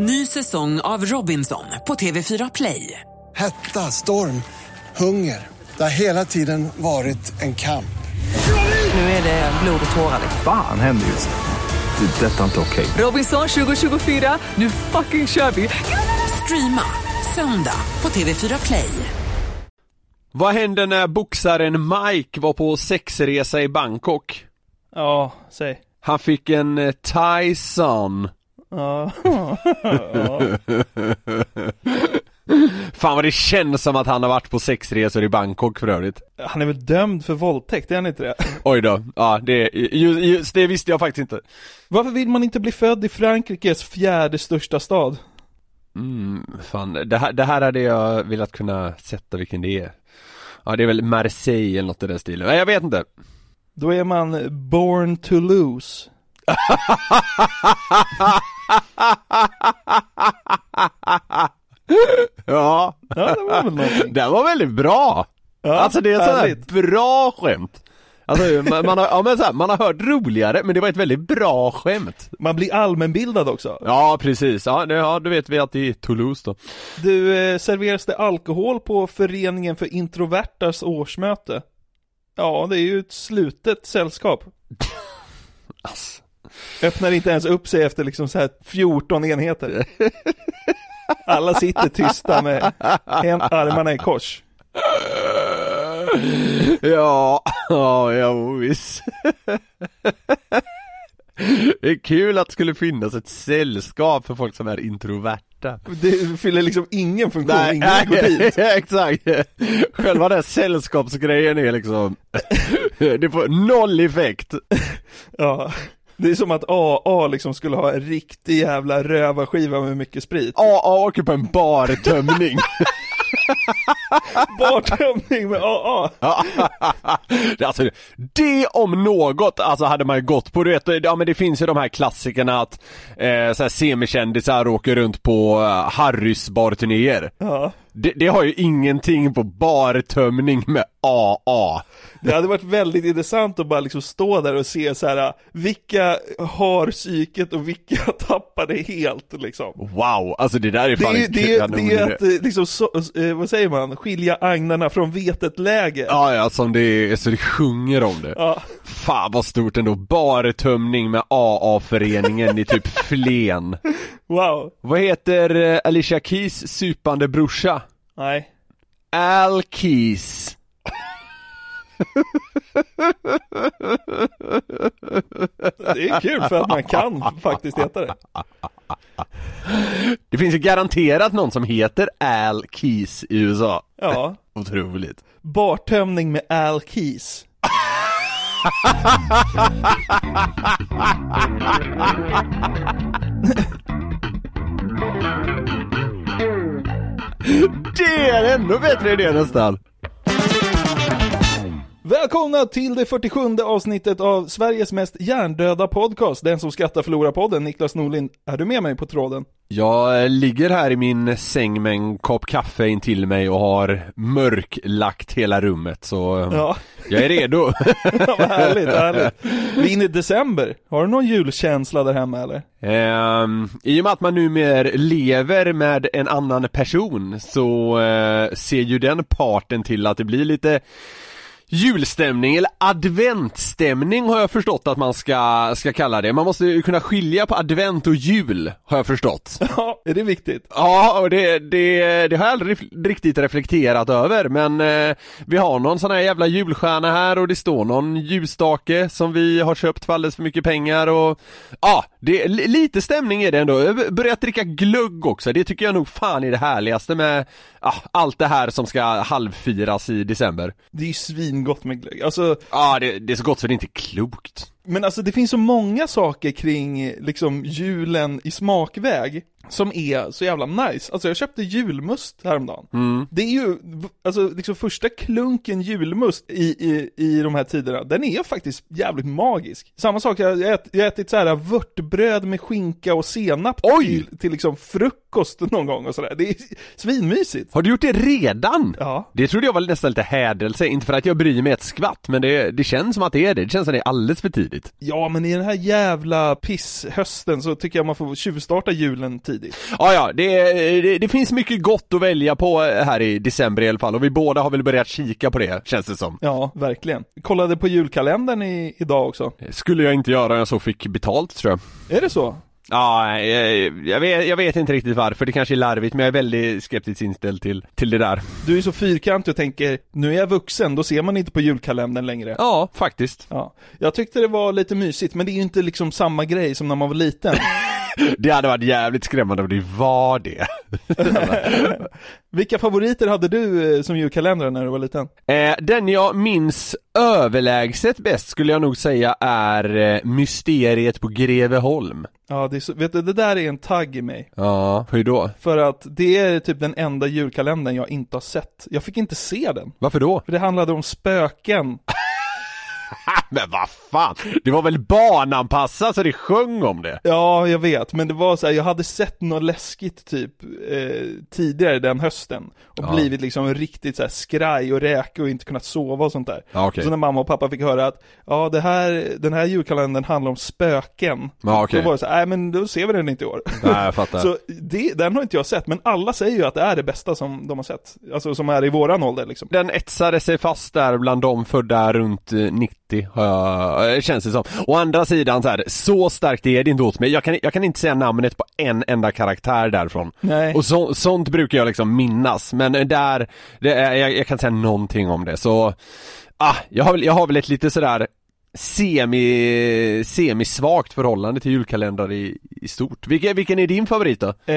Ny säsong av Robinson på TV4 Play. Hetta, storm, hunger. Det har hela tiden varit en kamp. Nu är det blod och tårar. Fan händer just nu. Det. är Detta är inte okej. Robinson 2024, nu fucking kör vi! Streama söndag på TV4 Play. Vad hände när boxaren Mike var på sexresa i Bangkok? Ja, säg. Han fick en eh, Tyson Ja. Fan vad det känns som att han har varit på sexresor i Bangkok för övrigt Han är väl dömd för våldtäkt, är han inte det? Oj då, ja det, just, just det visste jag faktiskt inte Varför vill man inte bli född i Frankrikes fjärde största stad? Mm, fan, det här, det här hade jag velat kunna sätta vilken det är Ja det är väl Marseille eller något i den stilen, nej jag vet inte Då är man born to lose. Ja, Ja, det var väl någonting. den var väldigt bra! Ja, alltså det är ett härligt. bra skämt Alltså man, man, har, ja, men så här, man har hört roligare men det var ett väldigt bra skämt Man blir allmänbildad också. Ja precis, ja, det, ja då vet vi att det är Toulouse då Du, eh, serveras det alkohol på Föreningen för Introvertas årsmöte? Ja, det är ju ett slutet sällskap. alltså. Öppnar inte ens upp sig efter liksom så här 14 enheter. Alla sitter tysta med en, armarna i kors. Ja, ja, ja visst Det är kul att det skulle finnas ett sällskap för folk som är introverta Det fyller liksom ingen funktion, ingen går dit. exakt Själva den sällskapsgrejen är liksom Det får noll effekt Ja. Det är som att AA liksom skulle ha en riktig jävla rövarskiva med mycket sprit. AA åker på en bartömning Bartömning med AA. Alltså, det om något, alltså hade man ju gått på, du vet, ja men det finns ju de här klassikerna att eh, så här semikändisar åker runt på eh, Harrys barturnéer. Ja. Det, det har ju ingenting på bartömning med AA. Det hade varit väldigt intressant att bara liksom stå där och se så här vilka har psyket och vilka tappar det helt liksom. Wow, alltså det där är Det fan en det, kanon det är att liksom, så, eh, vad säger man, skilja agnarna från vetet läge. Ja, ja, som det är, så det sjunger om det. Ja. Fan vad stort ändå, bartömning med AA-föreningen i typ Flen. Wow. Vad heter eh, Alicia Keys supande brorsa? Nej. Al Keys. Det är kul för att man kan faktiskt heta det. Det finns ju garanterat någon som heter Al Keys i USA. Ja. Otroligt. Bartömning med Al Keys. Det är en ännu bättre idé nästan. Välkomna till det 47 avsnittet av Sveriges mest hjärndöda podcast, Den som skrattar förlorar podden. Niklas Norlind, är du med mig på tråden? Jag ligger här i min säng med en kopp kaffe in till mig och har mörklagt hela rummet så eh, Ja, jag är redo. vad härligt, härligt. Vi är inne i december. Har du någon julkänsla där hemma eller? Ehm, I och med att man numera lever med en annan person så eh, ser ju den parten till att det blir lite julstämning eller adventstämning har jag förstått att man ska, ska kalla det. Man måste ju kunna skilja på advent och jul har jag förstått. Ja, är det viktigt? Ja, och det, det, det har jag aldrig riktigt reflekterat över men eh, vi har någon sån här jävla julstjärna här och det står någon ljusstake som vi har köpt för alldeles för mycket pengar och ja, det, li- lite stämning är det ändå. Jag börjat dricka glögg också, det tycker jag nog fan är det härligaste med ja, allt det här som ska halvfiras i december. Det är ju svingott med glögg. Alltså, Ja, det, det är så gott så det är inte klokt. Men alltså det finns så många saker kring liksom julen i smakväg som är så jävla nice. Alltså jag köpte julmust häromdagen. Det är ju, alltså liksom första klunken julmust i, i, i de här tiderna, den är faktiskt jävligt magisk. Samma sak, jag har ät, jag ätit så här vörtbröd med skinka och senap Oj! till, till liksom frukost någon gång och sådär. Det är svinmysigt. Har du gjort det redan? Ja. Det trodde jag var nästan lite hädelse, inte för att jag bryr mig ett skvatt men det, det känns som att det är det, det känns som att det är alldeles för tidigt mysigt. Ja, men i den här jävla pisshösten så tycker jag man får tjuvstarta julen tidigt. Ja, ja, det, det, det finns mycket gott att välja på här i december i alla fall och vi båda har väl börjat kika på det, känns det som. Ja, verkligen. Kollade på julkalendern i, idag också. Skulle jag inte göra jag så fick betalt tror jag. Är det så? Ja, jag, jag, vet, jag vet inte riktigt varför, det kanske är larvigt men jag är väldigt skeptiskt inställd till, till det där. Du är så fyrkantig och tänker, nu är jag vuxen, då ser man inte på julkalendern längre. Ja, faktiskt. Ja. Jag tyckte det var lite mysigt, men det är ju inte liksom samma grej som när man var liten. Det hade varit jävligt skrämmande om det var det. Vilka favoriter hade du eh, som julkalendrar när du var liten? Eh, den jag minns överlägset bäst skulle jag nog säga är eh, Mysteriet på Greveholm. Ja, det är så, vet du, det där är en tagg i mig. Ja, hur då? För att det är typ den enda julkalendern jag inte har sett. Jag fick inte se den. Varför då? För det handlade om spöken. Men vad fan, det var väl barnanpassat så det sjöng om det? Ja, jag vet, men det var så här, jag hade sett något läskigt typ eh, tidigare den hösten och Ja. blivit liksom riktigt så här skraj och räk och inte kunnat sova och sånt där. Ja, okej. Så när mamma och pappa fick höra att, ja det här, den här julkalendern handlar om spöken. Ja, okej. Då var det så här, nej men då ser vi den inte i år. Nej, jag fattar. Så det, den har inte jag sett, men alla säger ju att det är det bästa som de har sett. Alltså som är i våran ålder liksom. Den etsade sig fast där bland de födda runt eh, 90, har jag, eh, känns det som. Å andra sidan så här, så starkt är det inte hos mig. Jag kan, jag kan inte säga namnet på en enda karaktär därifrån. Nej. Och så, sånt brukar jag liksom minnas, men där, det är, jag, jag kan säga någonting om det så, ah, jag har väl, jag har väl ett lite sådär semi, semisvagt förhållande till julkalendrar i, i stort. Vilken, vilken är din favorit då? Eh,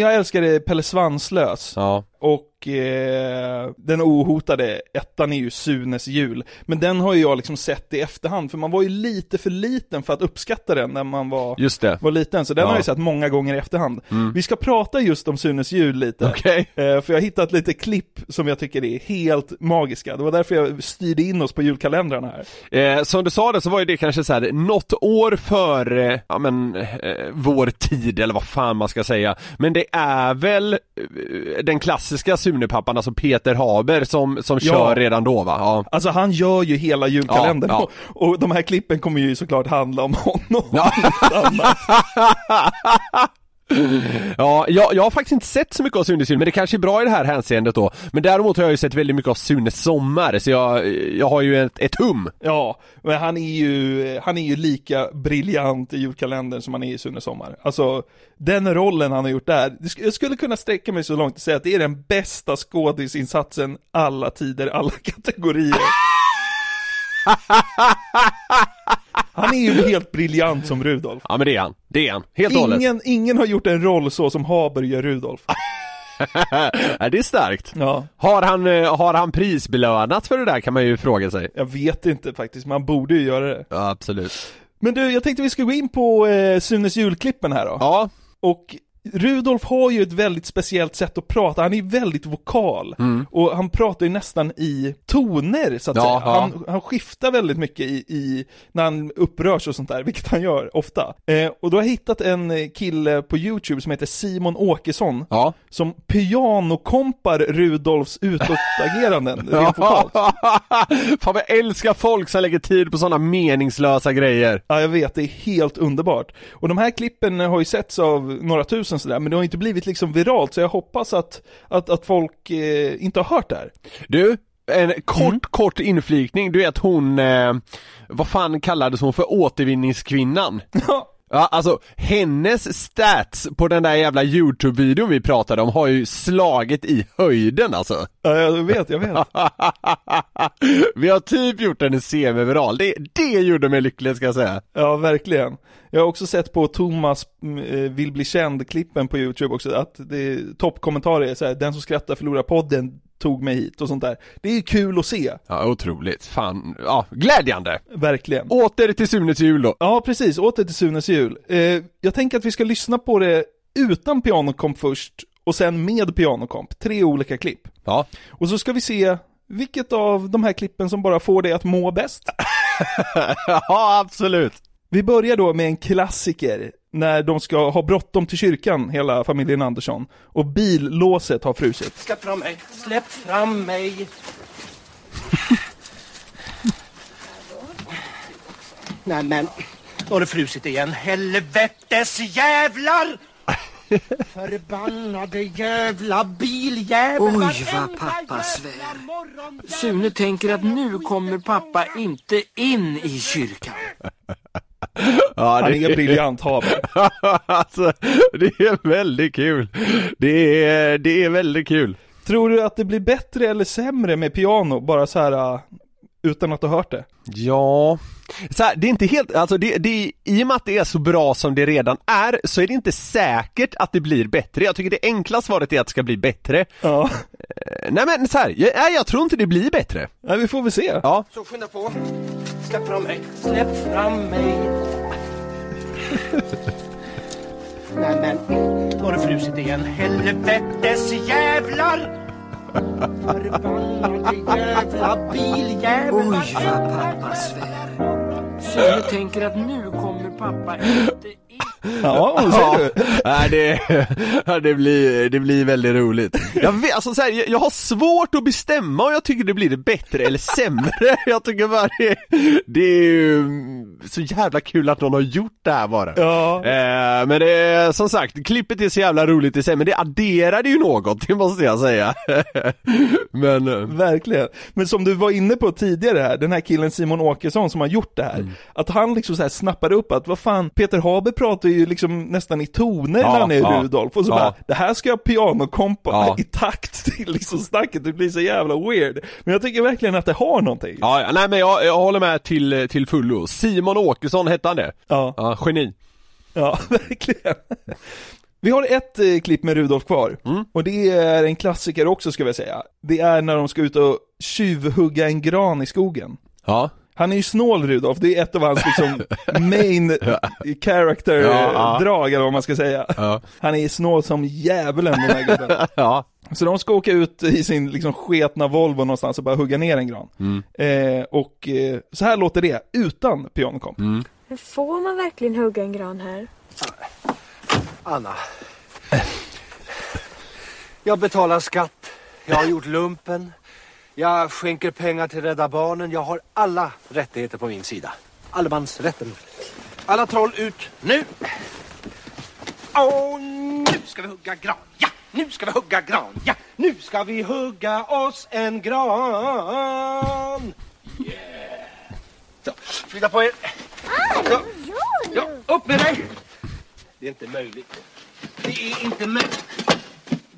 jag älskade Pelle Svanslös. Ja. Och eh, den ohotade ettan är ju Sunes jul. Men den har ju jag liksom sett i efterhand, för man var ju lite för liten för att uppskatta den när man var, Just det. var liten. Så den Ja. har jag sett många gånger i efterhand. Vi ska prata just om Sunes jul lite. Okej. Eh, för jag har hittat lite klipp som jag tycker är helt magiska. Det var därför jag styrde in oss på julkalendrarna här. Eh, som du sa det så var ju det kanske så här något år före, ja men, eh, vår tid eller vad fan man ska säga. Men det är väl eh, den klassiska Sunepappan, alltså Peter Haber som, som Ja. kör redan då va? Ja. Alltså han gör ju hela julkalendern. Ja, Och, och de här klippen kommer ju såklart handla om honom. Ja. Ja, jag, jag har faktiskt inte sett så mycket av Sunes jul, men det kanske är bra i det här hänseendet då. Men däremot har jag ju sett väldigt mycket av Sunes sommar, så jag, jag har ju ett, ett hum. Ja, men han är ju, han är ju lika briljant i julkalendern som han är i Sune Sommar. Alltså, den rollen han har gjort där, jag skulle kunna sträcka mig så långt och säga att det är den bästa skådisinsatsen alla tider, alla kategorier. Han är ju helt briljant som Rudolf. Ja men det är han, det är han, helt och hållet. Ingen, ingen har gjort en roll så som Haber gör Rudolf. Det är starkt. Ja, Har han, eh, har han prisbelönats för det där kan man ju fråga sig. jag vet inte faktiskt, man borde ju göra det. Ja, absolut. Men du, jag tänkte vi ska gå in på eh, Sunes julklippen här då. Ja, Och Rudolf har ju ett väldigt speciellt sätt att prata, han är väldigt vokal. Och han pratar ju nästan i toner så att Mm. Ja, säga. Han, han skiftar väldigt mycket i, i, när han upprörs och sånt där, vilket han gör ofta. Eh, och då har jag hittat en kille på YouTube som heter Simon Åkesson, ja. som pianokompar Rudolfs utåtageranden rent vokalt. Fan vad jag älskar folk som lägger tid på sådana meningslösa grejer. Ja, jag vet, det är helt underbart. Och de här klippen har ju setts av några tusen sådär, men det har inte blivit liksom viralt, så jag hoppas att, att, att folk eh, inte har hört det här. Du, en kort, Mm. kort inflikning. Du vet hon, eh, vad fan kallades hon för återvinningskvinnan? Ja, alltså hennes stats på den där jävla YouTube-videon vi pratade om har ju slagit i höjden alltså. Ja, jag vet, jag vet. vi har typ gjort en semi-viral, det, det gjorde mig lycklig ska jag säga. Ja, verkligen. Jag har också sett på Thomas eh, vill bli känd-klippen på YouTube också, att det toppkommentarer är såhär, den som skrattar förlorar podden tog mig hit och sånt där. Det är ju kul att se, Ja, otroligt. Fan, ja, glädjande. verkligen. Åter till Sunes jul då. Ja, precis. Åter till Sunes jul. Eh, jag tänker att vi ska lyssna på det utan pianokomp först, och sen med pianokomp. Tre olika klipp. Ja. Och så ska vi se vilket av de här klippen som bara får dig att må bäst. ja, absolut. Vi börjar då med en klassiker, när de ska ha bråttom till kyrkan, hela familjen Andersson, och billåset har frusit. Släpp fram mig! Släpp fram mig! Nej men, nu har det frusit igen. Helvetes jävlar! Förbannade jävla biljävel! Oj, vad pappa svär. Sune tänker att nu kommer pappa inte in i kyrkan. Ja, Han är briljant Haber. alltså, det är väldigt kul. Det är, det är väldigt kul. Tror du att det blir bättre eller sämre med piano, bara så här utan att ha hört det? Ja, så här, det är inte helt, alltså det, det, i och med att det är så bra som det redan är så är det inte säkert att det blir bättre. Jag tycker det enkla svaret är att det ska bli bättre. Ja, Eh, Nej men så här, jag, nej, jag tror inte det blir bättre. ja vi får väl se. Ja, Så skynda på. Släpp fram mig. Släpp fram mig. Nej men, nu har det frusit igen. Helvetes jävlar! Förbannade jävla biljävel! Oj, vad pappa svär. Så Sune tänker att nu kommer pappa inte. Ja, vad säger du? Nej, det, ja, det, blir, det blir väldigt roligt. Jag, vet, alltså, så här, jag, jag har svårt att bestämma om jag tycker det blir bättre eller sämre. Jag tycker bara det, det är så jävla kul att någon har gjort det här bara. Ja. Eh, men det som sagt, klippet är så jävla roligt i sig, men det adderade ju något, det måste jag säga. men, eh, Verkligen. Men som du var inne på tidigare här, den här killen Simon Åkesson som har gjort det här. Mm. Att han liksom så här snappade upp att, vad fan, Peter Haber pratar ju liksom nästan i toner Ja, när han är ja. Rudolf. Och så Ja. bara, det här ska jag pianokompa Ja. i takt till liksom snacket, det blir så jävla weird. Men jag tycker verkligen att det har någonting. ja, ja, nej men jag, jag håller med till, till fullo. Simon Åkesson hette han det? Ja. Ja, geni. Ja, verkligen. Vi har ett eh, klipp med Rudolf kvar, Mm. och det är en klassiker också ska vi säga. Det är när de ska ut och tjuvhugga en gran i skogen. Ja. Han är ju snål Rudolf, det är ett av hans liksom main character-drag eller vad man ska säga. Ja. Han är snål som djävulen den här gubben. Så de ska åka ut i sin liksom sketna Volvo någonstans och bara hugga ner en gran. Eh, och eh, så här låter det, utan pianokomp. Men får man verkligen hugga en gran här? Anna. Jag betalar skatt. Jag har gjort lumpen. Jag skänker pengar till Rädda Barnen. Jag har alla rättigheter på min sida. Allemansrätten. Alla troll ut nu! Och nu ska vi hugga gran, ja! Nu ska vi hugga gran, ja! Nu ska vi hugga oss en gran! Yeah! Så, flytta på er! Så. Ja, upp med dig! Det är inte möjligt. Det är inte möjligt.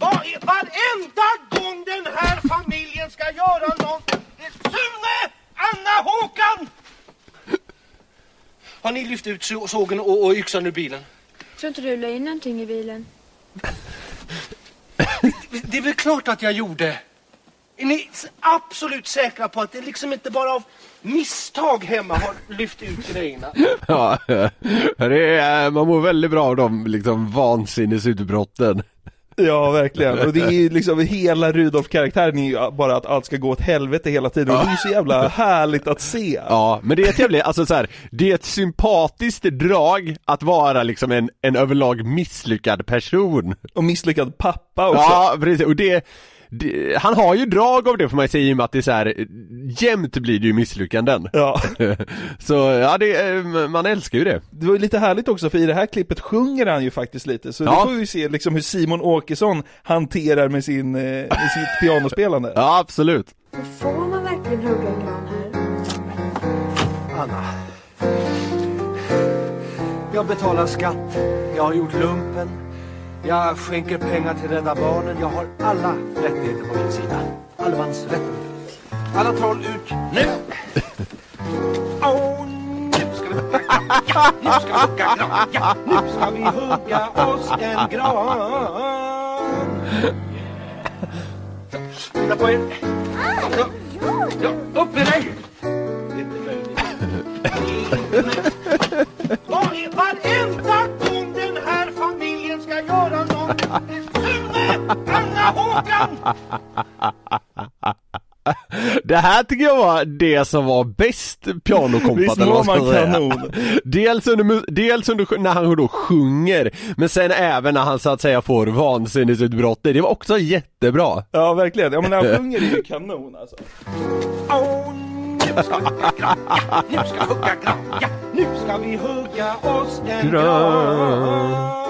Vad är, varenda gång den här familjen ska göra något... Sune! Anna! Håkan! Har ni lyft ut så- sågen och, och yxan ur bilen? Tror inte du la in någonting i bilen? Det är väl klart att jag gjorde. Är ni absolut säkra på att det liksom inte bara av misstag hemma har lyft ut grejerna? Ja, det är, man mår väldigt bra av de liksom vansinnesutbrotten. Ja, verkligen. Och det är ju liksom, hela Rudolf-karaktären är ju bara att allt ska gå åt helvete hela tiden. Och det är ju så jävla härligt att se. Ja, men det är ett jävligt, alltså så här, det är ett sympatiskt drag att vara liksom en, en överlag misslyckad person. Och misslyckad pappa också. Ja, precis, och det, det, han har ju drag av det får man ju säga i och med att det är så här, jämt blir det ju misslyckanden. Ja. Så ja, det, eh, man älskar ju det. Det var ju lite härligt också för i det här klippet sjunger han ju faktiskt lite, så Ja. det får vi se liksom hur Simon Åkesson hanterar med, sin, eh, med sitt pianospelande. Ja, absolut. Får man verkligen hugga en gran här? Anna. Jag betalar skatt. Jag har gjort lumpen. Jag skänker pengar till Rädda Barnen. Jag har alla rättigheter på min sida. Allemansrätten. Alla troll ut nu! Och nu ska vi ja! Nu ska vi hugga gran, ja! Nu ska vi hugga oss en gran! Flytta på er! Så, ja, upp med dig! Det inte möjligt. Är varenda Anna, Håkan! Det här tycker jag var det som var bäst pianokompat eller vad var ska man säga. kanon? Dels, under, dels under, när han då sjunger, men sen även när han så att säga får vansinnesutbrott. Det var också jättebra. Ja, verkligen. Ja men när han sjunger är ju kanon alltså. Och nu ska vi hugga gran, ja, nu ska hugga gran, ja, nu ska vi hugga oss en gran.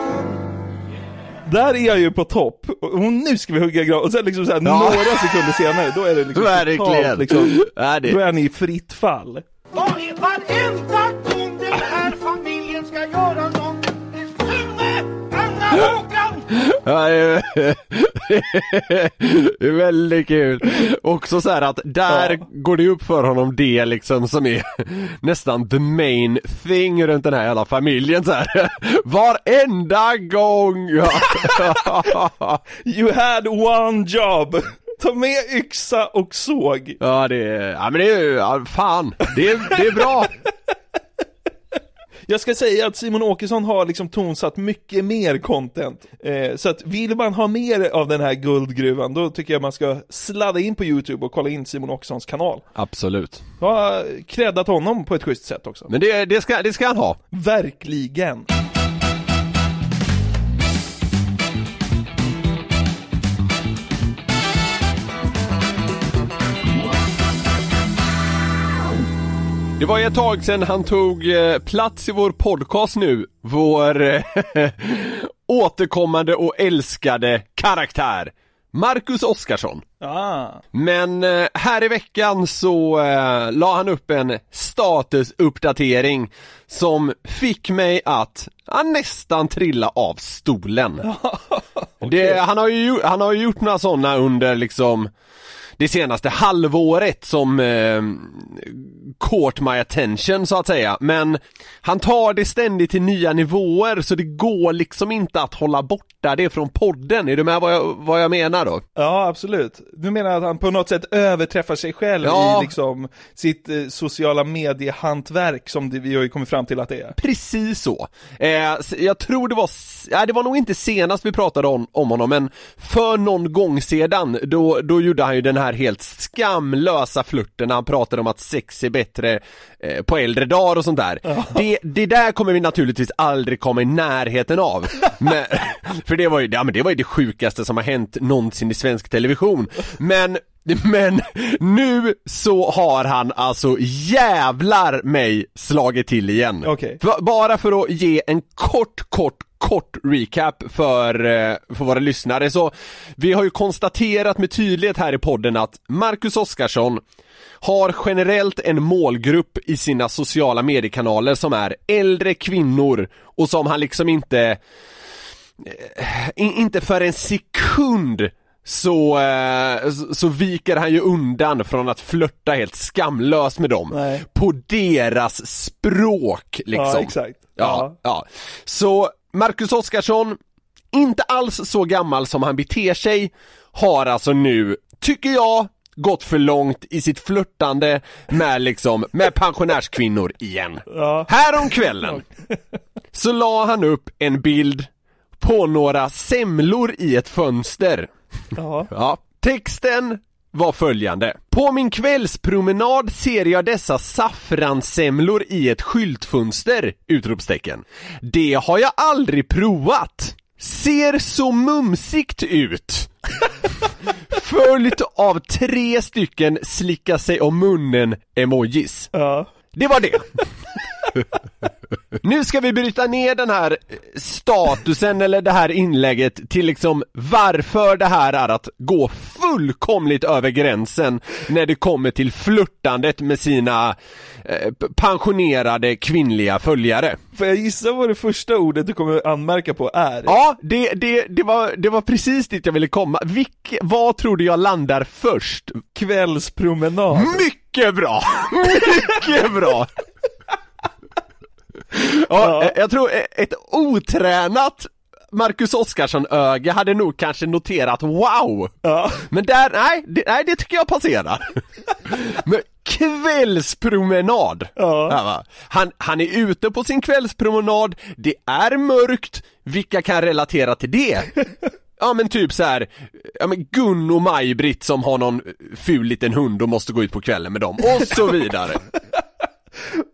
Där är jag ju på topp, och nu ska vi hugga gran, och sen liksom så här, Ja. några sekunder senare, då är det liksom Verkligen. totalt, liksom, Ja, det- då är ni i fritt fall. Vad är varenda gång den här familjen ska göra någonting? Sune, Anna, Håkan! Det är väldigt kul. Också så att där Ja. går det upp för honom det liksom som är nästan the main thing runt den här jävla familjen så här. Varenda gång! You had one job! Ta med yxa och såg. ja det är, ja men det är ju, ja, fan, det är, det är bra. Jag ska säga att Simon Åkesson har liksom tonsatt mycket mer content. Eh, så att vill man ha mer av den här guldgruvan, då tycker jag man ska sladda in på YouTube och kolla in Simon Åkessons kanal. Absolut. Jag har creddat honom på ett schysst sätt också. Men det, det, ska, det ska han ha. Verkligen. Det var ett tag sedan han tog eh, plats i vår podcast nu, vår eh, återkommande och älskade karaktär, Marcus Oskarsson. Ah. Men eh, här i veckan så eh, la han upp en statusuppdatering som fick mig att ja, nästan trilla av stolen. det, han, har ju, han har ju gjort några sådana under liksom det senaste halvåret som eh, caught my attention så att säga, men han tar det ständigt till nya nivåer så det går liksom inte att hålla borta det från podden, är du med vad jag, vad jag menar då? Ja, absolut. Du menar att han på något sätt överträffar sig själv Ja. i liksom sitt eh, sociala mediehantverk som det, vi har ju kommit fram till att det är. Precis så. Eh, jag tror det var, nej det var nog inte senast vi pratade om, om honom men för någon gång sedan då, då gjorde han ju den här helt skamlösa flirten när han pratade om att sex är bättre eh, på äldre dagar och sånt där. Det, det där kommer vi naturligtvis aldrig komma i närheten av. Men, för det var ju, ja, men det var ju det sjukaste som har hänt någonsin i svensk television. Men men nu så har han alltså jävlar mig slagit till igen. Va- Bara för att ge en kort, kort, kort recap för, eh, för våra lyssnare så vi har ju konstaterat med tydlighet här i podden att Marcus Oskarsson har generellt en målgrupp i sina sociala mediekanaler som är äldre kvinnor och som han liksom inte in, inte för en sekund så, eh, så- viker han ju undan från att flörta helt skamlöst med dem. Nej. På deras språk liksom. Ja, exakt. Ja, ja. Så Marcus Oskarsson, inte alls så gammal som han beter sig, har alltså nu, tycker jag, gått för långt i sitt flörtande med liksom, med pensionärskvinnor igen. Ja. Härom kvällen så la han upp en bild på några semlor i ett fönster. Ja. Ja. Texten var följande. På min kvällspromenad ser jag dessa saffranssemlor i ett skyltfönster! Utropstecken. Det har jag aldrig provat. Ser så mumsigt ut. Följt av tre stycken slicka sig om munnen emojis. Ja. Det var det. Nu ska vi bryta ner den här statusen eller det här inlägget till liksom varför det här är att gå fullkomligt över gränsen när det kommer till flörtandet med sina eh, pensionerade kvinnliga följare. Får jag gissa vad det första ordet du kommer anmärka på är? Ja, det, det, det, var, det var precis dit jag ville komma. Vilk, vad tror du jag landar först? Kvällspromenad. Mycket bra! Mycket bra! Ja, eh, jag tror eh, ett otränat Marcus Oskarsson-öga hade nog kanske noterat wow! Ja. Men där, nej, det, nej det tycker jag passerar. Men kvällspromenad! Ja. Han, han är ute på sin kvällspromenad, det är mörkt, vilka kan relatera till det? Ja men typ så här, ja men Gun och Maj-Britt som har någon ful liten hund och måste gå ut på kvällen med dem, och så vidare.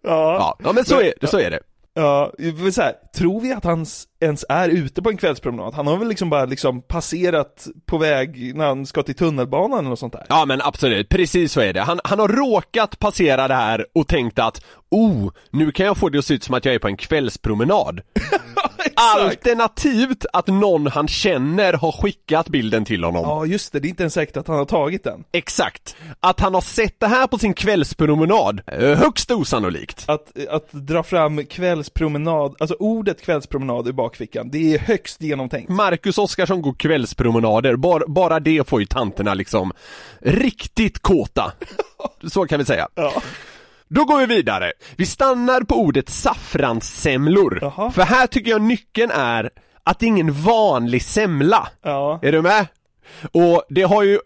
Ja. Ja, men så är, så är det. Ja, så här, tror vi att hans ens är ute på en kvällspromenad. Han har väl liksom bara liksom passerat på väg när han ska till tunnelbanan eller något sånt där. Ja men absolut, precis så är det. Han, han har råkat passera det här och tänkt att Oh, nu kan jag få det att se ut som att jag är på en kvällspromenad. Alternativt att någon han känner har skickat bilden till honom. Ja just det, det är inte ens säkert att han har tagit den. Exakt. Att han har sett det här på sin kvällspromenad, eh, högst osannolikt. Att, att dra fram kvällspromenad, alltså ordet kvällspromenad i bakfickan, det är högst genomtänkt. Marcus Oskarsson går kvällspromenader, bara, bara det får ju tanterna liksom riktigt kåta. Så kan vi säga. Ja. Då går vi vidare. Vi stannar på ordet saffranssemlor. Jaha. För här tycker jag nyckeln är att det är ingen vanlig semla. Ja. Är du med? Och det har ju,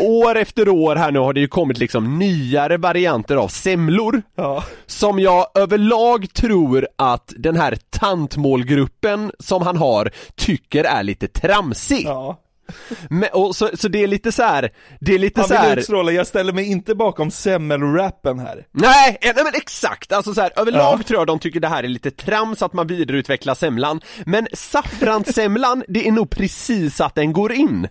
år efter år här nu har det ju kommit liksom nyare varianter av semlor Ja. Som jag överlag tror att den här tantmålgruppen som han har tycker är lite tramsig Ja. Men, och så, så det är lite så här, det är lite Han så vill här. utstråla, jag ställer mig inte bakom semmelrappen här. Nej, eh, nej men exakt! Alltså så här, överlag Ja. tror jag de tycker det här är lite trams att man vidareutvecklar semlan Men saffranssemlan, det är nog precis att den går in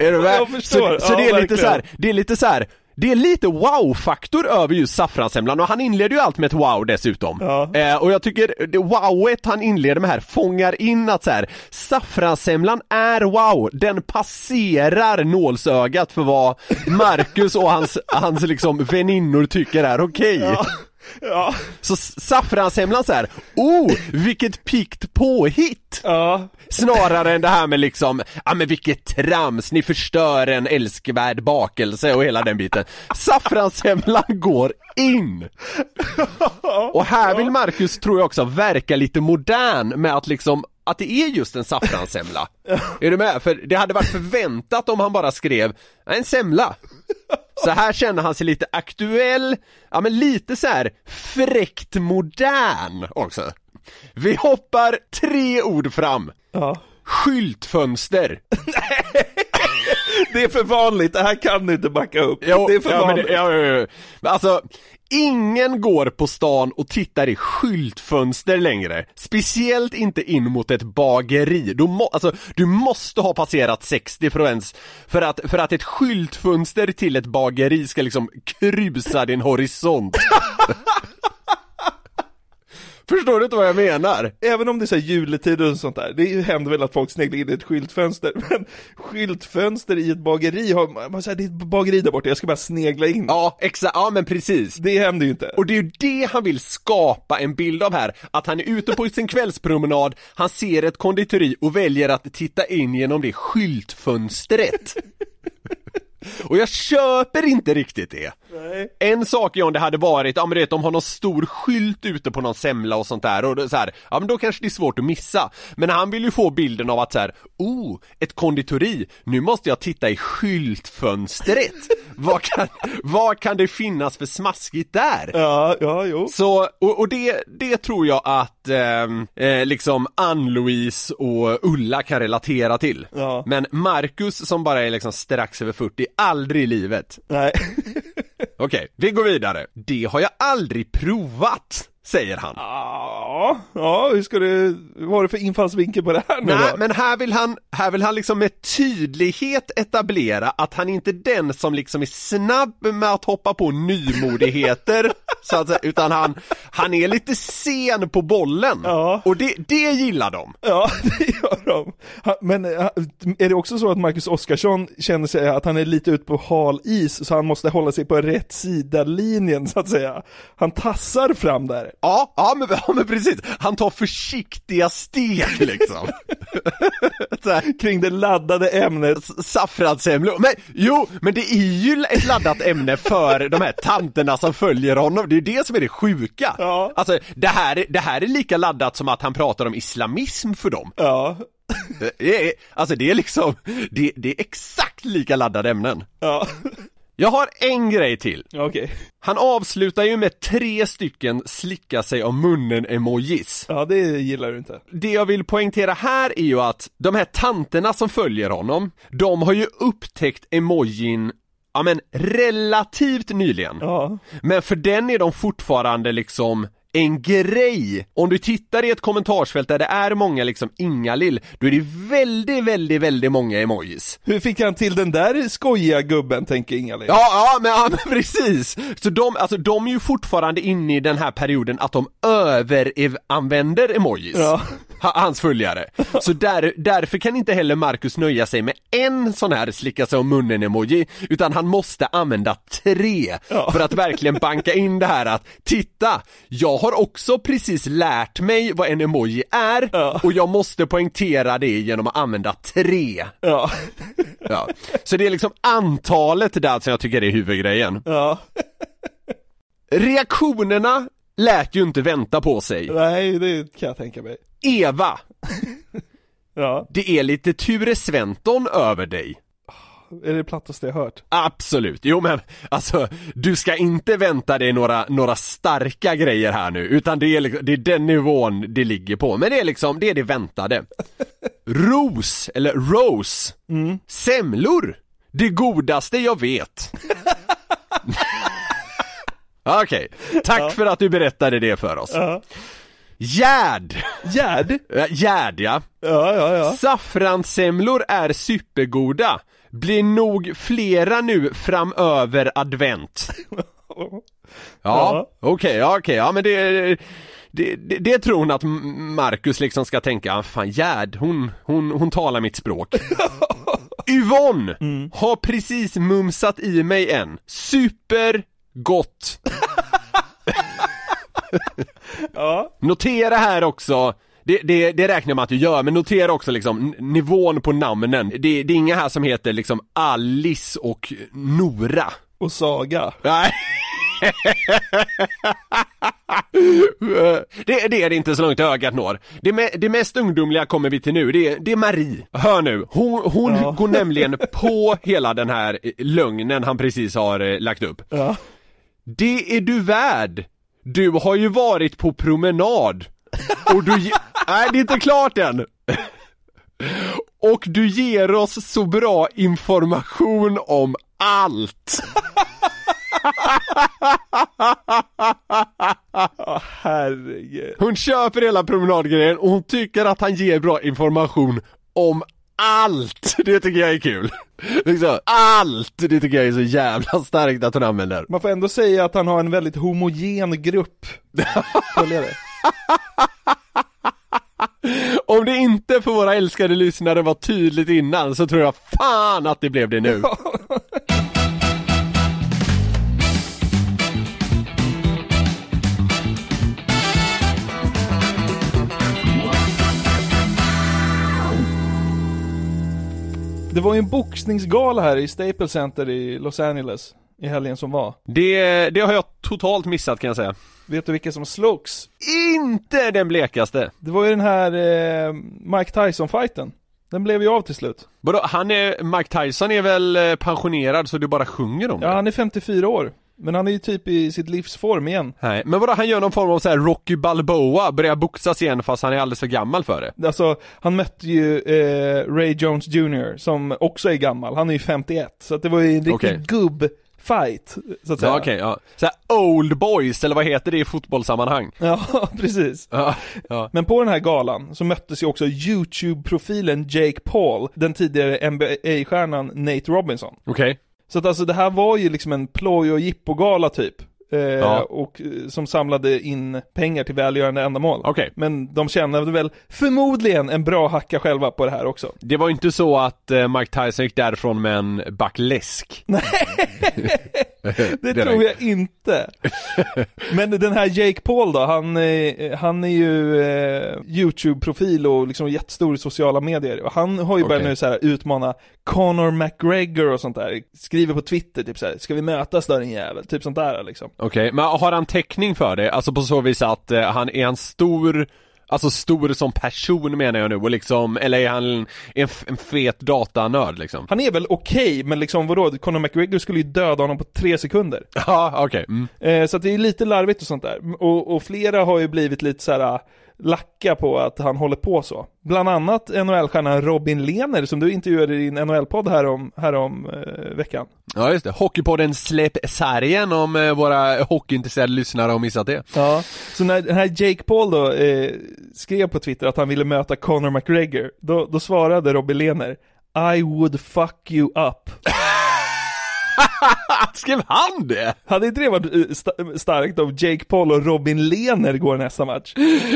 Är du med? Så, så Ja, det är lite verkligen. så här, det är lite så här. Det är lite wow-faktor över just saffranssemlan och han inleder ju allt med ett wow dessutom. Ja. Eh, och jag tycker det wowet han inleder med här fångar in att så här, saffranssemlan är wow, den passerar nålsögat för vad Marcus och hans, hans liksom väninnor tycker är okej. Ja. Så saffranssemlan så här, oh, vilket pikt påhitt! Ja. Snarare än det här med liksom, ja men vilket trams, ni förstör en älskvärd bakelse och hela den biten. Saffranssemlan går in! Och här vill Marcus, tror jag också, verka lite modern med att liksom att det är just en saffranssemla. Är du med? För det hade varit förväntat om han bara skrev en semla. Så här känner han sig lite aktuell, ja men lite så här fräckt modern också. Vi hoppar tre ord fram. Ja. Skyltfönster. Det är för vanligt, det här kan du inte backa upp. Jo, det är för ja, vanligt. det, ja, ja, ja. Alltså, ingen går på stan och tittar i skyltfönster längre. Speciellt inte in mot ett bageri. Du, må, alltså, du måste ha passerat 60 för att ens, för att, för att ett skyltfönster till ett bageri ska liksom krusa din horisont. Förstår du inte vad jag menar? Även om det är så här juletider och sånt där, det händer väl att folk sneglar in i ett skyltfönster, men skyltfönster i ett bageri, har, man säger det är ett bageri där borta, jag ska bara snegla in. Ja, exakt, ja men precis. Det händer ju inte. Och det är ju det han vill skapa en bild av här, att han är ute på sin kvällspromenad, han ser ett konditori och väljer att titta in genom det skyltfönstret. Och jag köper inte riktigt det. Nej. En sak om det hade varit, ja men du vet, de har någon stor skylt ute på någon semla och sånt där och så här, ja men då kanske det är svårt att missa. Men han vill ju få bilden av att så här, oh, ett konditori, nu måste jag titta i skyltfönstret. vad, kan, vad kan det finnas för smaskigt där? Ja, ja, jo. Så, och, och det, det tror jag att ehm, eh, liksom Ann-Louise och Ulla kan relatera till. Ja. Men Marcus som bara är liksom strax över 40, aldrig i livet. Nej. Okej, vi går vidare. Det har jag aldrig provat, säger han. Ah, Ja, ja, hur ska du, vad har du för infallsvinkel på det här nu Nej, då? men här vill han, här vill han liksom med tydlighet etablera att han inte är den som liksom är snabb med att hoppa på nymodigheter, så att säga, utan han, han är lite sen på bollen. Ja. Och det, det gillar de. Ja, det gör de. Men är det också så att Marcus Oskarsson känner sig att han är lite ute på hal is, så han måste hålla sig på rätt sida linjen så att säga? Han tassar fram där. Ja, ja men, ja men precis. Han tar försiktiga steg liksom. här, Kring det laddade ämnet. saffranssemlor. Men jo, men det är ju ett laddat ämne för de här tanterna som följer honom. Det är det som är det sjuka. Ja. Alltså, det här, är- det här är lika laddat som att han pratar om islamism för dem. Ja, Det är, alltså det är liksom, det, det är exakt lika laddade ämnen. ja, Jag har en grej till. okej. Han avslutar ju med tre stycken slicka sig om munnen-emojis. Ja, det gillar du inte. Det jag vill poängtera här är ju att de här tanterna som följer honom, de har ju upptäckt emojin Ja men relativt nyligen. Ja, Men för den är de fortfarande liksom en grej. Om du tittar i ett kommentarsfält där det är många liksom Ingalill, då är det väldigt, väldigt, väldigt många emojis. Hur fick han till den där skojiga gubben, tänker Inga-Lill? Ja, ja, men, ja, men precis! Så de, alltså de är ju fortfarande inne i den här perioden att de överanvänder emojis. Ja. Ha- Hans följare. Så där, därför kan inte heller Marcus nöja sig med en sån här slicka sig om munnen-emoji, utan han måste använda tre Ja. för att verkligen banka in det här att titta, jag har också precis lärt mig vad en emoji är Ja. och jag måste poängtera det genom att använda tre. Ja. Ja. Så det är liksom antalet där som jag tycker är huvudgrejen. Ja. Reaktionerna lät ju inte vänta på sig. Nej, det kan jag tänka mig. Eva, Ja. det är lite Ture Sventon över dig. Är det det plattaste jag hört? Absolut, jo men alltså du ska inte vänta dig några, några starka grejer här nu utan det är, det är den nivån det ligger på, men det är liksom, det är det väntade. Ros, eller Rose, semlor, det godaste jag vet. Okej, tack för att du berättade det för oss. Ja. Gärd, Gärd? Gärd ja. Ja, ja, ja. Saffranssemlor är supergoda. Blir nog flera nu framöver advent. Ja, Ja. okej, ja, okej, ja men det, det, det, det tror hon att Marcus liksom ska tänka, ah, fan Gerd, hon, hon, hon talar mitt språk. Yvonne har precis mumsat i mig en. Supergott. Ja. Notera här också det, det, det räknar man att du gör, men notera också liksom nivån på namnen. Det, det är inga här som heter liksom Alice och Nora. Och Saga. Nej. det, det är det inte så långt ögat når. Det, me, det mest ungdomliga kommer vi till nu, det, är- det är Marie. Hör nu, hon, hon Ja. går nämligen på hela den här eh, lögnen han precis har eh, lagt upp. Ja. Det är du värd. Du har ju varit på promenad. Och du ge- Nej, det är inte klart än. Och du ger oss så bra information om allt. Herregud. Hon köper hela promenadgrejen och hon tycker att han ger bra information om allt. Det tycker jag är kul. Liksom, allt! Det tycker jag är så jävla starkt att hon använder. Man får ändå säga att han har en väldigt homogen grupp följare. Om det inte för våra älskade lyssnare var tydligt innan så tror jag fan att det blev det nu. Det var ju en boxningsgala här i Staples Center i Los Angeles i helgen som var. Det, det har jag totalt missat kan jag säga. Vet du vilka som slogs? Inte den blekaste. Det var ju den här eh, Mike Tyson-fighten. Den blev ju av till slut. Vadå, han är, Mike Tyson är väl eh, pensionerad så du bara sjunger om Ja, det? han är 54 år. Men han är ju typ i sitt livsform igen. Nej, men vadå, han gör någon form av så här Rocky Balboa, börjar boxas igen fast han är alldeles för gammal för det? Alltså, han mötte ju eh, Ray Jones Jr. som också är gammal. Han är ju 51. Så att det var ju en riktig Okej. gubb-fight, så att säga. Ja, okej, ja. Så old boys, eller vad heter det i fotbollssammanhang? Ja, precis. Ja, ja. Men på den här galan så möttes ju också YouTube-profilen Jake Paul, den tidigare NBA-stjärnan Nate Robinson. Okej. Så att alltså det här var ju liksom en ploj och jippogala typ. Eh, Ja. Och eh, som samlade in pengar till välgörande ändamål. Okej. Men de tjänade väl förmodligen en bra hacka själva på det här också. Det var ju inte så att eh, Mike Tyson gick därifrån med en back läsk. Nej, det tror jag inte. Men den här Jake Paul då, han, eh, han är ju eh, YouTube-profil och liksom jättestor i sociala medier. Han har ju börjat Okej. nu så här utmana Conor McGregor och sånt där. Skriver på Twitter typ så här, ska vi mötas då din jävel? Typ sånt där liksom. Okej, men har han täckning för det? Alltså på så vis att eh, han är en stor Alltså stor som person menar jag nu och liksom, eller är han en, en, fet datanörd liksom? Han är väl okej, men liksom vadå? Conor McGregor skulle ju döda honom på tre sekunder. Ja, okej. Mm. Eh, så att det är lite larvigt och sånt där. Och, och flera har ju blivit lite så här. Lacka på att han håller på så. Bland annat NHL-stjärnan Robin Lehner som du intervjuade i din NHL-podd här om, här om eh, veckan. Ja just det, Hockeypodden Släpp sargen om eh, våra hockeyintresserade lyssnare har missat det. Ja, så när den här Jake Paul då eh, skrev på Twitter att han ville möta Conor McGregor, då, då svarade Robin Lehner I would fuck you up. Skrev han det? Hade inte det varit eh, sta- starkt om Jake Paul och Robin Lehner går nästa match?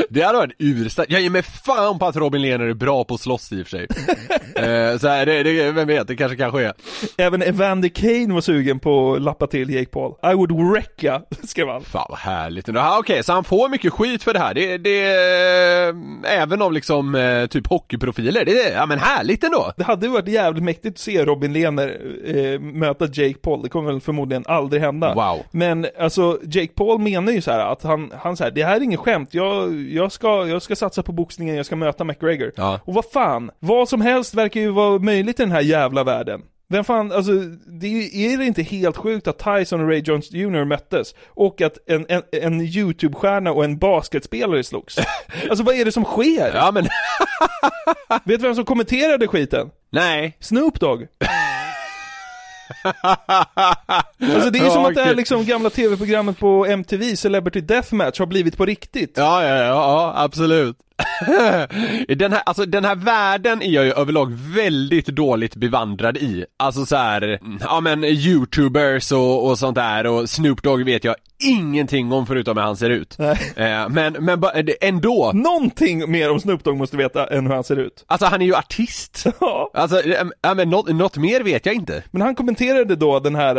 Det hade varit urstarkt. Jag ger mig fan på att Robin Lehner är bra på att slåss i och för sig. eh, så här, det, det, vem vet, det kanske kan ske. Även Evander Kane var sugen på att lappa till Jake Paul. I would wreck ya, skrev han. Fan vad härligt. Ja, Okej, så han får mycket skit för det här. Det, det även av liksom eh, typ hockeyprofiler. Det är, ja men härligt ändå. Det hade varit jävligt mäktigt att se Robin Lehner eh, möta Jake Paul, det kommer väl förmodligen aldrig hända. Wow. Men alltså, Jake Paul menar ju så här att han, han säger det här är inget skämt, jag, jag, ska, jag ska satsa på boxningen, jag ska möta McGregor. Ja. Och vad fan, vad som helst verkar ju vara möjligt i den här jävla världen. Vem fan, alltså, det är, är det inte helt sjukt att Tyson och Ray Jones Jr möttes? Och att en, en, en YouTube-stjärna och en basketspelare slogs? Alltså vad är det som sker? Ja men, Vet du vem som kommenterade skiten? nej. Snoop Dogg. Alltså det är ju som Ja, att det här liksom gamla tv-programmet på MTV, Celebrity Deathmatch, har blivit på riktigt. Ja, ja, ja, ja absolut. den, här, alltså, den här världen är jag ju överlag väldigt dåligt bevandrad i. Alltså så här, ja men youtubers och, och sånt där och Snoop Dogg vet jag ingenting om förutom hur han ser ut. Eh, men, men ba- ändå, Någonting mer om Snoop Dogg måste veta än hur han ser ut. alltså han är ju artist. Alltså, eh, ja men något, något mer vet jag inte. Men han kommenterade då den här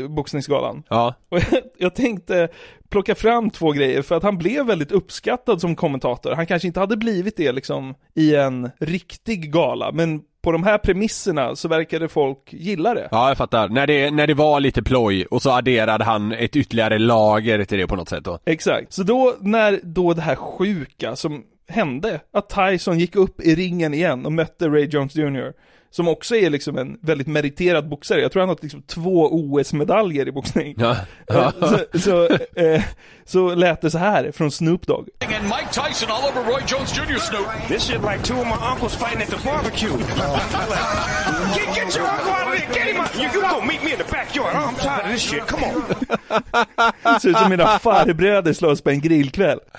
uh, boxningsgalan. Ja. Och jag, jag tänkte plocka fram två grejer för att han blev väldigt uppskattad som kommentator. Han kanske inte hade blivit det liksom i en riktig gala, men på de här premisserna så verkade folk gilla det. Ja, jag fattar. När det, när det var lite ploj och så adderade han ett ytterligare lager till det på något sätt då. Exakt. Så då, när då det här sjuka som hände, att Tyson gick upp i ringen igen och mötte Ray Jones Jr. Som också är liksom en väldigt meriterad boxare. Jag tror han har liksom två OS-medaljer i boxning. Ja. Eh, så, så, eh, så lät det så här från Snoop Dogg. And Mike Tyson all over Roy Jones Jr. Snoop. This shit like two of my uncles fighting at the barbecue. get, get your uncle out of there. Get him out. You, you go meet me in the backyard. I'm tired of this shit. Come on. Ser ut som mina farbröder slåss på en grillkväll.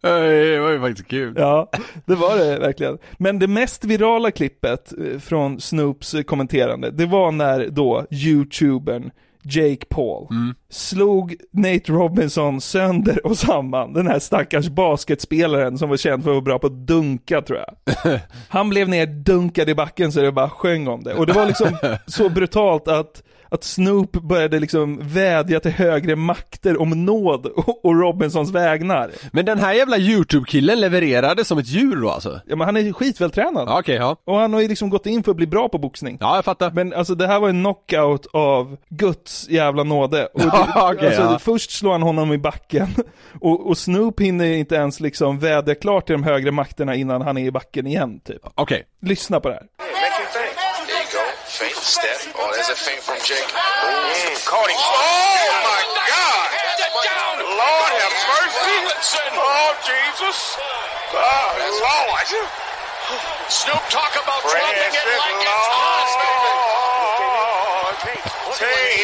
det var ju faktiskt kul. Ja, det var det verkligen. Men det mest virala klippet eh, från Snoops eh, kommenterande, det var när då youtubern Jake Paul slog Nate Robinson sönder och samman. Den här stackars basketspelaren som var känd för att vara bra på att dunka tror jag. Han blev ner dunkad i backen så det bara sjöng om det. Och det var liksom så brutalt att att Snoop började liksom vädja till högre makter om nåd och, Robinsons vägnar. Men den här jävla YouTube-killen levererade som ett djur då alltså? Ja men han är skitväl Ja, Okej, ja. Och han har ju liksom gått in för att bli bra på boxning. Ja, jag fattar. Men alltså det här var en knockout av Guds jävla nåde. Och det, Ja, okej, alltså, ja. Först slår han honom i backen, och, och Snoop hinner inte ens liksom vädja klart till de högre makterna innan han är i backen igen, typ. Okej. Lyssna på det här. There Feint step. Oh, there's a feint from Jake. Mm, caught him. Oh, my God. Lord have mercy. Oh, Jesus. Oh, Lord. Snoop talk about dropping it like it's hot, baby. Take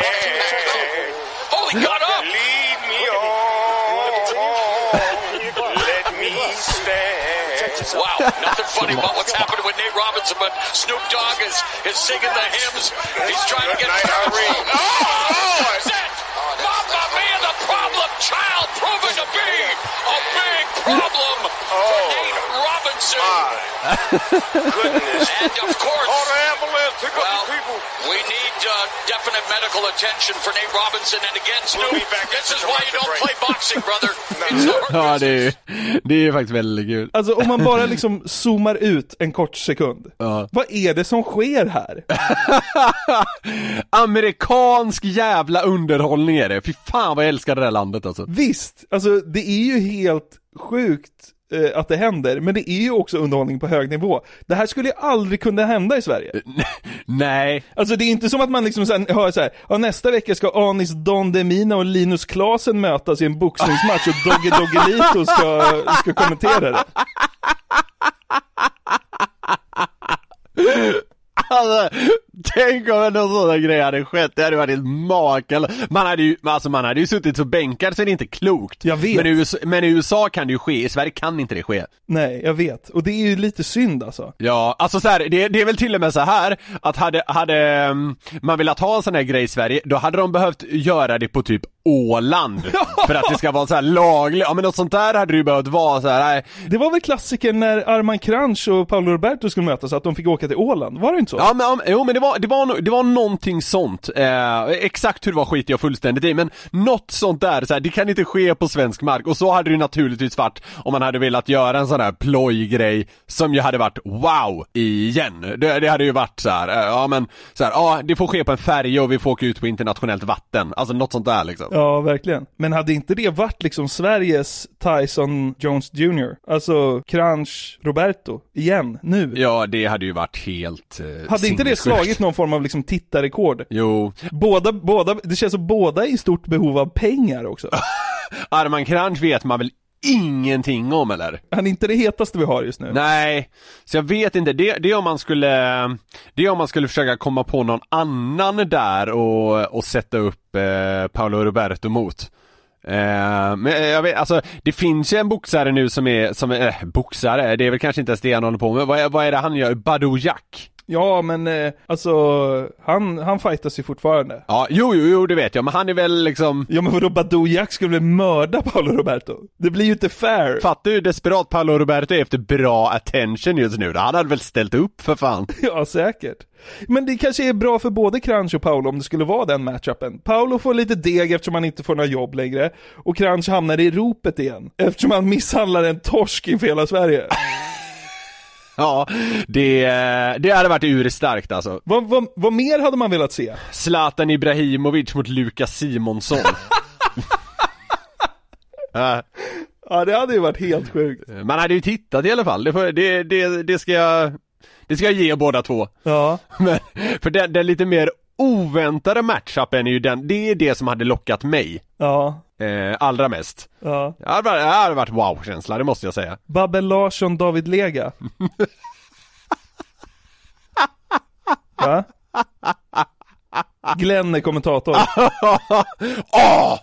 hand. Oh, he got up. Lead me Wow, nothing funny about what's happening with Nate Robinson, but Snoop Dogg is, is singing the hymns. He's trying to get Good night, Irene. Oh, oh Lord! Mamma mia, the problem child proven to be a big problem for Nate Robinson. Goodness. And of course, Call the ambulance. Pick up well, people. we need uh, definite medical attention for Nate Robinson. And again, Snoop, back this is why you don't break. play boxing, brother. It's the hurt Ja, det är, det är faktiskt väldigt kul. Alltså om man bara liksom zoomar ut en kort sekund. Ja. Vad är det som sker här? Amerikansk jävla underhållning är det. Fy fan vad jag älskar det där landet alltså. Visst, alltså det är ju helt sjukt eh, att det händer, men det är ju också underhållning på hög nivå. Det här skulle ju aldrig kunna hända i Sverige. Nej. Alltså det är inte som att man liksom sen hör så här, ja, nästa vecka ska Anis Don Demina och Linus Klasen mötas i en boxningsmatch och Dogge Doggelito ska, ska kommentera det. Alltså, tänk om någon sån grej hade skett, det hade varit helt makalöst. Man hade ju, alltså man hade ju suttit så bänkad så är det inte klokt. Jag vet. Men i, USA, men i USA kan det ju ske, i Sverige kan inte det ske. Nej, jag vet. Och det är ju lite synd alltså. Ja, alltså så här, det, det är väl till och med så här att hade, hade um, man velat ha en sån här grej i Sverige, då hade de behövt göra det på typ Åland. för att det ska vara så här lagligt, ja men något sånt där hade det ju behövt vara så här. nej. Det var väl klassiken när Arman Kranch och Paolo Roberto skulle mötas, att de fick åka till Åland, var det inte så? Ja men, jo men det var, det var, det var någonting sånt, eh, exakt hur det var skiter jag fullständigt i men något sånt där, så här, det kan inte ske på svensk mark och så hade det ju naturligtvis varit om man hade velat göra en sån här plojgrej som ju hade varit wow igen. Det, det hade ju varit så här, eh, ja men så här, ja det får ske på en färja och vi får åka ut på internationellt vatten, alltså något sånt där liksom. Ja, verkligen. Men hade inte det varit liksom Sveriges Tyson Jones Jr? Alltså Kranch Roberto, igen, nu? Ja det hade ju varit helt eh, Hade inte det sinnessjukt. Slagit någon form av liksom tittarrekord? Jo, Båda, båda, det känns som båda är i stort behov av pengar också. Arman Kranch vet man väl ingenting om eller? Han är inte det hetaste vi har just nu. Nej, så jag vet inte, det, det är om man skulle, det är om man skulle försöka komma på någon annan där och, och sätta upp eh, Paolo Roberto mot. Eh, men jag vet, alltså det finns ju en boxare nu som är, som är, eh, boxare, det är väl kanske inte ens det han håller på med, vad är, vad är det han gör? Badou Jack? Ja, men eh, alltså, han, han fightas ju fortfarande. Ja, jo, jo, jo, det vet jag, men han är väl liksom Ja men vadå, Badou Jack skulle väl mörda Paolo Roberto? Det blir ju inte fair. Fattar du hur desperat Paolo Roberto är efter bra attention just nu? Han hade väl ställt upp för fan? Ja, säkert. Men det kanske är bra för både Crunch och Paolo om det skulle vara den matchupen. Paolo får lite deg eftersom han inte får några jobb längre, och Crunch hamnar i ropet igen, eftersom han misshandlar en torsk inför hela Sverige. Ja, det, det hade varit urstarkt alltså. vad, vad, vad mer hade man velat se? Zlatan Ibrahimovic mot Lukas Simonsson. Ja, Ja, det hade ju varit helt sjukt. Man hade ju tittat i alla fall, det, får, det, det, det ska jag Det ska jag ge båda två. Ja. Men, för den, den lite mer oväntade matchupen är ju den, det är det som hade lockat mig. Ja. Eh, allra mest. Ja. Det hade varit, det hade varit wow-känsla, det måste jag säga. Babben Larsson, David Lega. Va? Glenn är kommentator. Åh!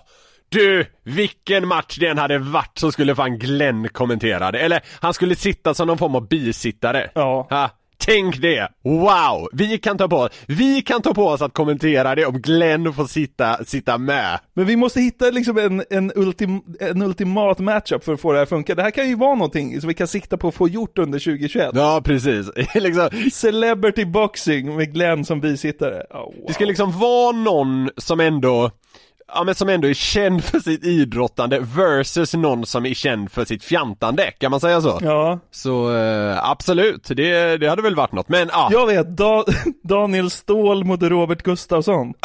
Du, vilken match den hade varit som skulle fan Glenn kommentera det. Eller han skulle sitta som någon form av bisittare. Ja. Ha, tänk det! Wow! Vi kan ta på vi kan ta på oss att kommentera det om Glenn får sitta, sitta med. Men vi måste hitta liksom en, en, ultim, en ultimat matchup för att få det här att funka. Det här kan ju vara någonting som vi kan sikta på att få gjort under 2021. Ja, precis. liksom, Celebrity boxing med Glenn som bisittare. Oh, wow. det ska liksom vara någon som ändå Ja men som ändå är känd för sitt idrottande versus någon som är känd för sitt fjantande, kan man säga så? Ja. Så eh, absolut, det, det hade väl varit något, men ja. Jag vet, da, Daniel Ståhl mot Robert Gustafsson.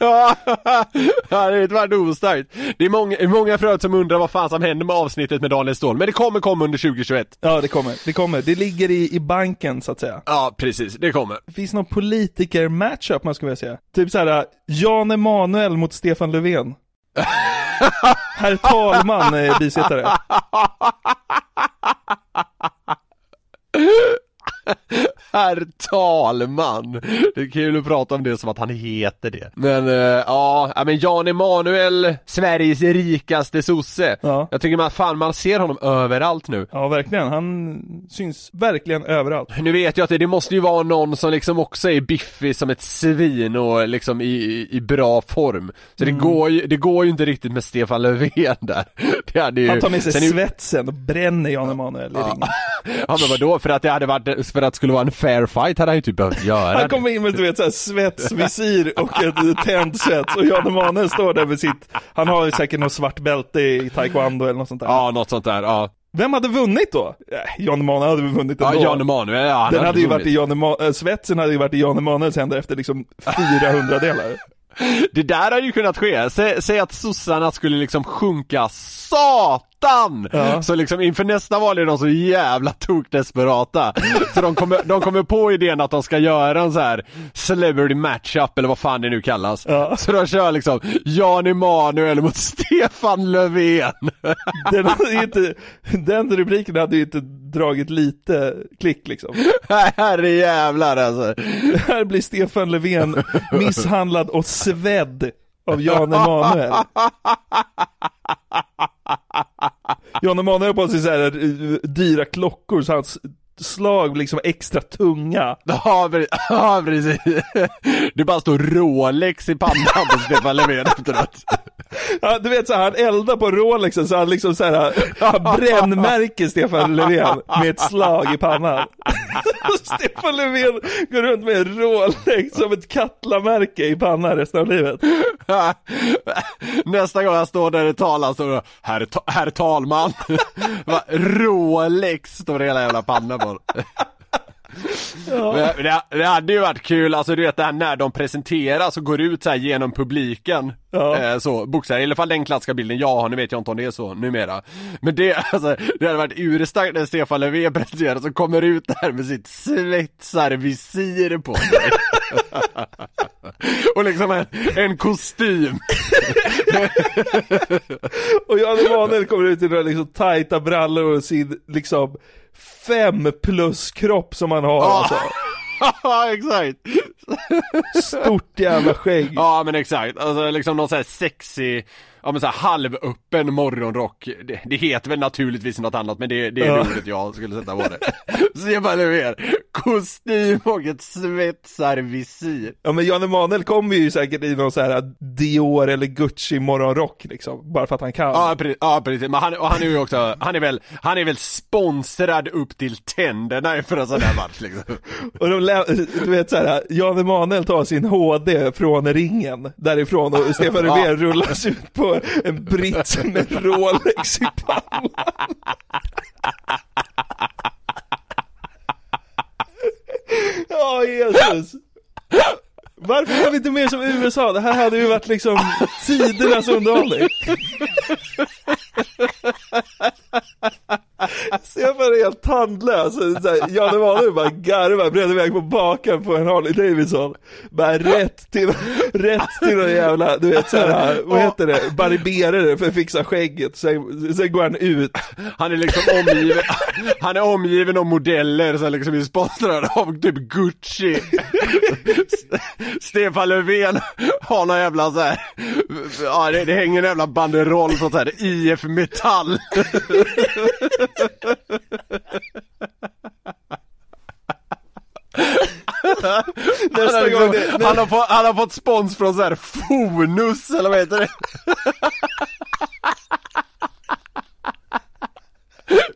Ja, det är varit ostarkt. Det är många, många förut som undrar vad fan som händer med avsnittet med Daniel Ståhl, men det kommer komma under 2021. Ja, det kommer, det kommer. Det ligger i, i banken så att säga. Ja, precis, det kommer. Det finns någon politiker-matchup man skulle vilja säga. Typ såhär, Jan Emanuel mot Stefan Löfven. Herr talman är bisittare. Herr talman! Det är kul att prata om det som att han heter det. Men eh, ja, ja, men Jan Emanuel, Sveriges rikaste sosse. Ja. Jag tycker man, fan man ser honom överallt nu. Ja, verkligen. Han syns verkligen överallt. Nu vet jag att det, det måste ju vara någon som liksom också är biffig som ett svin och liksom i, i, i bra form. Så Mm. det går ju, det går ju inte riktigt med Stefan Löfven där. Det hade ju, Han tar med sig sen svetsen och bränner Jan Emanuel i ringen. Ja men vadå, för att det hade varit, för att det skulle vara en fair fight hade han ju typ behövt göra Han kommer in med du vet såhär svetsvisir och ett tänd svets och Jan Emanuel står där med sitt, han har ju säkert något svart bälte i taekwondo eller något sånt där. Ja, något sånt där, ja. Vem hade vunnit då? Jan Emanuel hade vunnit Ja, ändå. Jan Emanuel, ja han Den hade ju varit i Jan Ema- äh, svetsen hade ju varit i Jan Emanuels händer efter liksom 400 delar. Det där hade ju kunnat ske. Säg, säg att sossarna skulle liksom sjunka satan! Ja. Så liksom inför nästa val är de så jävla tokdesperata. Så de kommer, de kommer på idén att de ska göra en så här celebrity matchup eller vad fan det nu kallas. Ja. Så de kör liksom Jan Emanuel mot Stefan Löfven. Den, hade inte, den rubriken hade ju inte dragit lite klick liksom. Herre jävlar alltså. Här blir Stefan Löfven misshandlad och svedd av Jan Emanuel. Jan Emanuel har på sig så här eh, dyra klockor så hans slag blir liksom extra tunga. Ja, pre- ja precis. Det bara står Rolex i pannan på Stefan Löfven efteråt. Ja, du vet så han eldar på Rolexen så han liksom så här, han brännmärker Stefan Löfven med ett slag i pannan. Stefan Löfven går runt med en Rolex som ett Katla-märke i pannan resten av livet. Nästa gång jag står där i talar det herr, ta- herr talman. Rolex står det hela jävla pannan på. Men det, det hade ju varit kul, alltså du vet det här när de presenteras och går ut så genom publiken. Ja. eh, Så, boxare, i alla fall den klassiska bilden. Jag har, nu vet jag inte om det är så numera. Men det, alltså, det hade varit urstarkt när Stefan Löfven presenteras och kommer ut där med sitt svetsarvisir på sig Och liksom en, en kostym Och Jan Emanuel kommer ut i några liksom tajta brallor och sin liksom fem plus kropp som han har alltså. Ja exakt! Stort jävla skägg. Ja men exakt, alltså liksom någon sån här sexy, ja men så här halvöppen morgonrock det, det heter väl naturligtvis något annat men det, det är Ja. det ordet jag skulle sätta på det Stefan Löfven, kostym och ett svetsarvisir Ja men Jan Emanuel kommer ju säkert i någon så här Dior eller Gucci morgonrock liksom, bara för att han kan. Ja precis, ja, precis. men han, och han är ju också, han är väl, han är väl sponsrad upp till tänderna för en sån här match liksom Och de du vet så här, Jan Emanuel tar sin HD från ringen därifrån och Stefan. Löfven rullas ut på en brits med Rolex i pannan. Ja, Jesus. Varför är vi inte mer som USA? Det här hade ju varit liksom tidernas underhållning. Stefan är helt tandlös, Så så Jan Emanuel bara garvar, bredvid iväg på baken på en Harley Davidson. Bara rätt till, rätt till någon jävla, du vet såhär, vad heter det, barberare för att fixa skägget, sen, sen går han ut. Han är liksom omgiven, han är omgiven av modeller som liksom är sponsrade av typ Gucci. Stefan Löfven har någon jävla så här, ja det, det hänger en jävla banderoll från så här IF Metall han, har liksom, det- han, har fått, han har fått spons från så här Fonus eller vad heter det?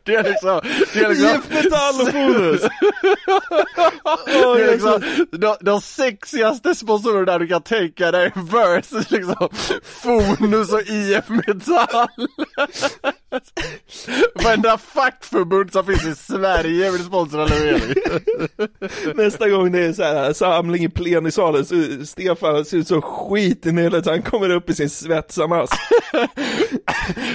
Det är liksom, det är liksom IF Metall och Det är liksom de, de sexigaste sponsorerna du kan tänka dig versus liksom. Fonus och IF Metall. Varenda fackförbund som finns i Sverige vill sponsra Löfven Nästa gång det är så här samling i plenisalen så Stefan ser ut så skit i nyllet han kommer upp i sin svetsarmask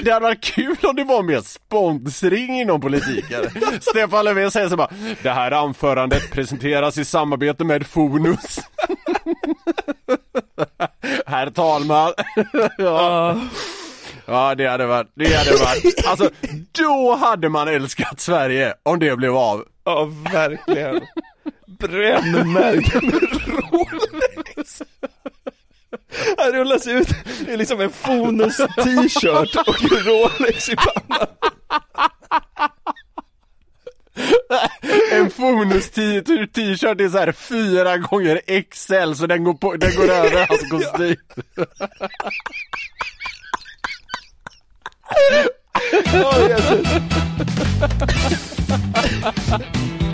Det hade varit kul om det var mer sponsring inom politiken. Stefan Löfven säger så bara Det här anförandet presenteras i samarbete med Fonus Herr talman. Ja. ja det hade varit, det hade varit Alltså då hade man älskat Sverige om det blev av. Ja, verkligen. Brännmärken. Med Rolex Han rullas ut. I liksom en Fonus t-shirt och Rolex i pannan. En Fonus t-shirt är så här fyra gånger XL så den går, på, den går över hans kostym Åh, Jesus.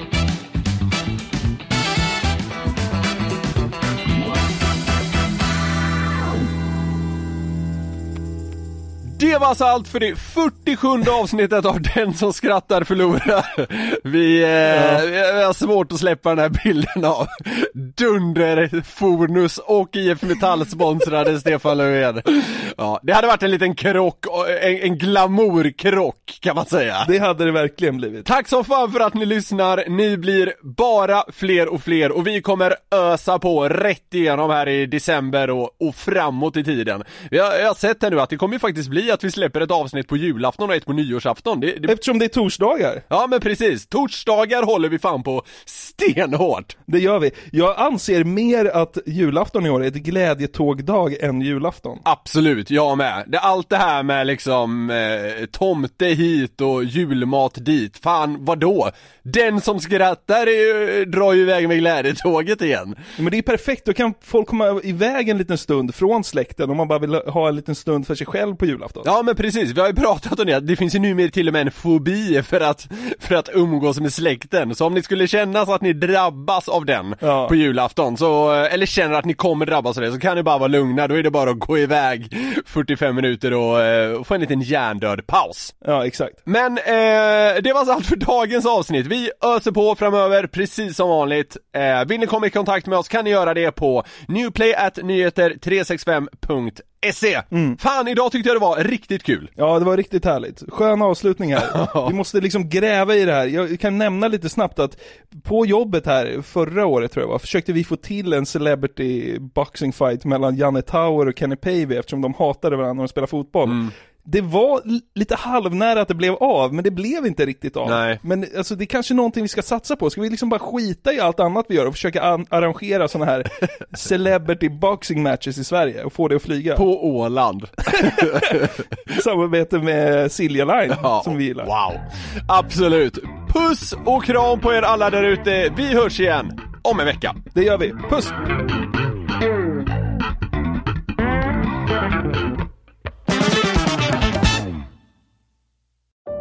Det var alltså allt för det 47 avsnittet av Den som skrattar förlorar. Vi, eh, vi har svårt att släppa den här bilden av Dunder, Fornus och IF Metall sponsrade Stefan Löfven. Ja, det hade varit en liten krock, en, en glamourkrock kan man säga. Det hade det verkligen blivit. Tack så fan för att ni lyssnar, ni blir bara fler och fler och vi kommer ösa på rätt igenom här i december och, och framåt i tiden. Jag, jag har sett här nu att det kommer ju faktiskt bli att vi släpper ett avsnitt på julafton och ett på nyårsafton. Det, det... Eftersom det är torsdagar. Ja men precis, torsdagar håller vi fan på stenhårt. Det gör vi. Jag anser mer att julafton i år är ett glädjetågdag än julafton. Absolut, jag med. Det, allt det här med liksom eh, tomte hit och julmat dit, fan vadå? Den som skrattar ju- drar ju iväg med glädjetåget igen. Men det är perfekt, då kan folk komma iväg en liten stund från släkten om man bara vill ha en liten stund för sig själv på julafton. Ja men precis, vi har ju pratat om det, det finns ju numera till och med en fobi för att, för att umgås med släkten. Så om ni skulle känna så att ni drabbas av den Ja. på julafton, så, eller känner att ni kommer drabbas av det, så kan ni bara vara lugna, då är det bara att gå iväg 45 minuter och, eh, och få en liten hjärndöd paus. Ja, exakt. Men eh, det var alltså allt för dagens avsnitt. Vi öser på framöver, precis som vanligt. Eh, vill ni komma i kontakt med oss kan ni göra det på newplayatnyheter365.se Fan, idag tyckte jag det var riktigt kul. Ja, det var riktigt härligt. Skön avslutning här. Vi måste liksom gräva i det här. Jag kan nämna lite snabbt att på jobbet här förra året tror jag var, försökte vi få till en celebrity boxing fight mellan Janne Tauer och Kenny Pavey eftersom de hatade varandra när de spelade fotboll. Det var lite halvnära att det blev av, men det blev inte riktigt av. Nej. Men alltså det är kanske någonting vi ska satsa på. Ska vi liksom bara skita i allt annat vi gör och försöka an- arrangera sådana här celebrity boxing matches i Sverige och få det att flyga? På Åland. Samarbete med Silja Line, som vi gillar. Wow. Absolut. Puss och kram på er alla där ute. Vi hörs igen om en vecka. Det gör vi. Puss!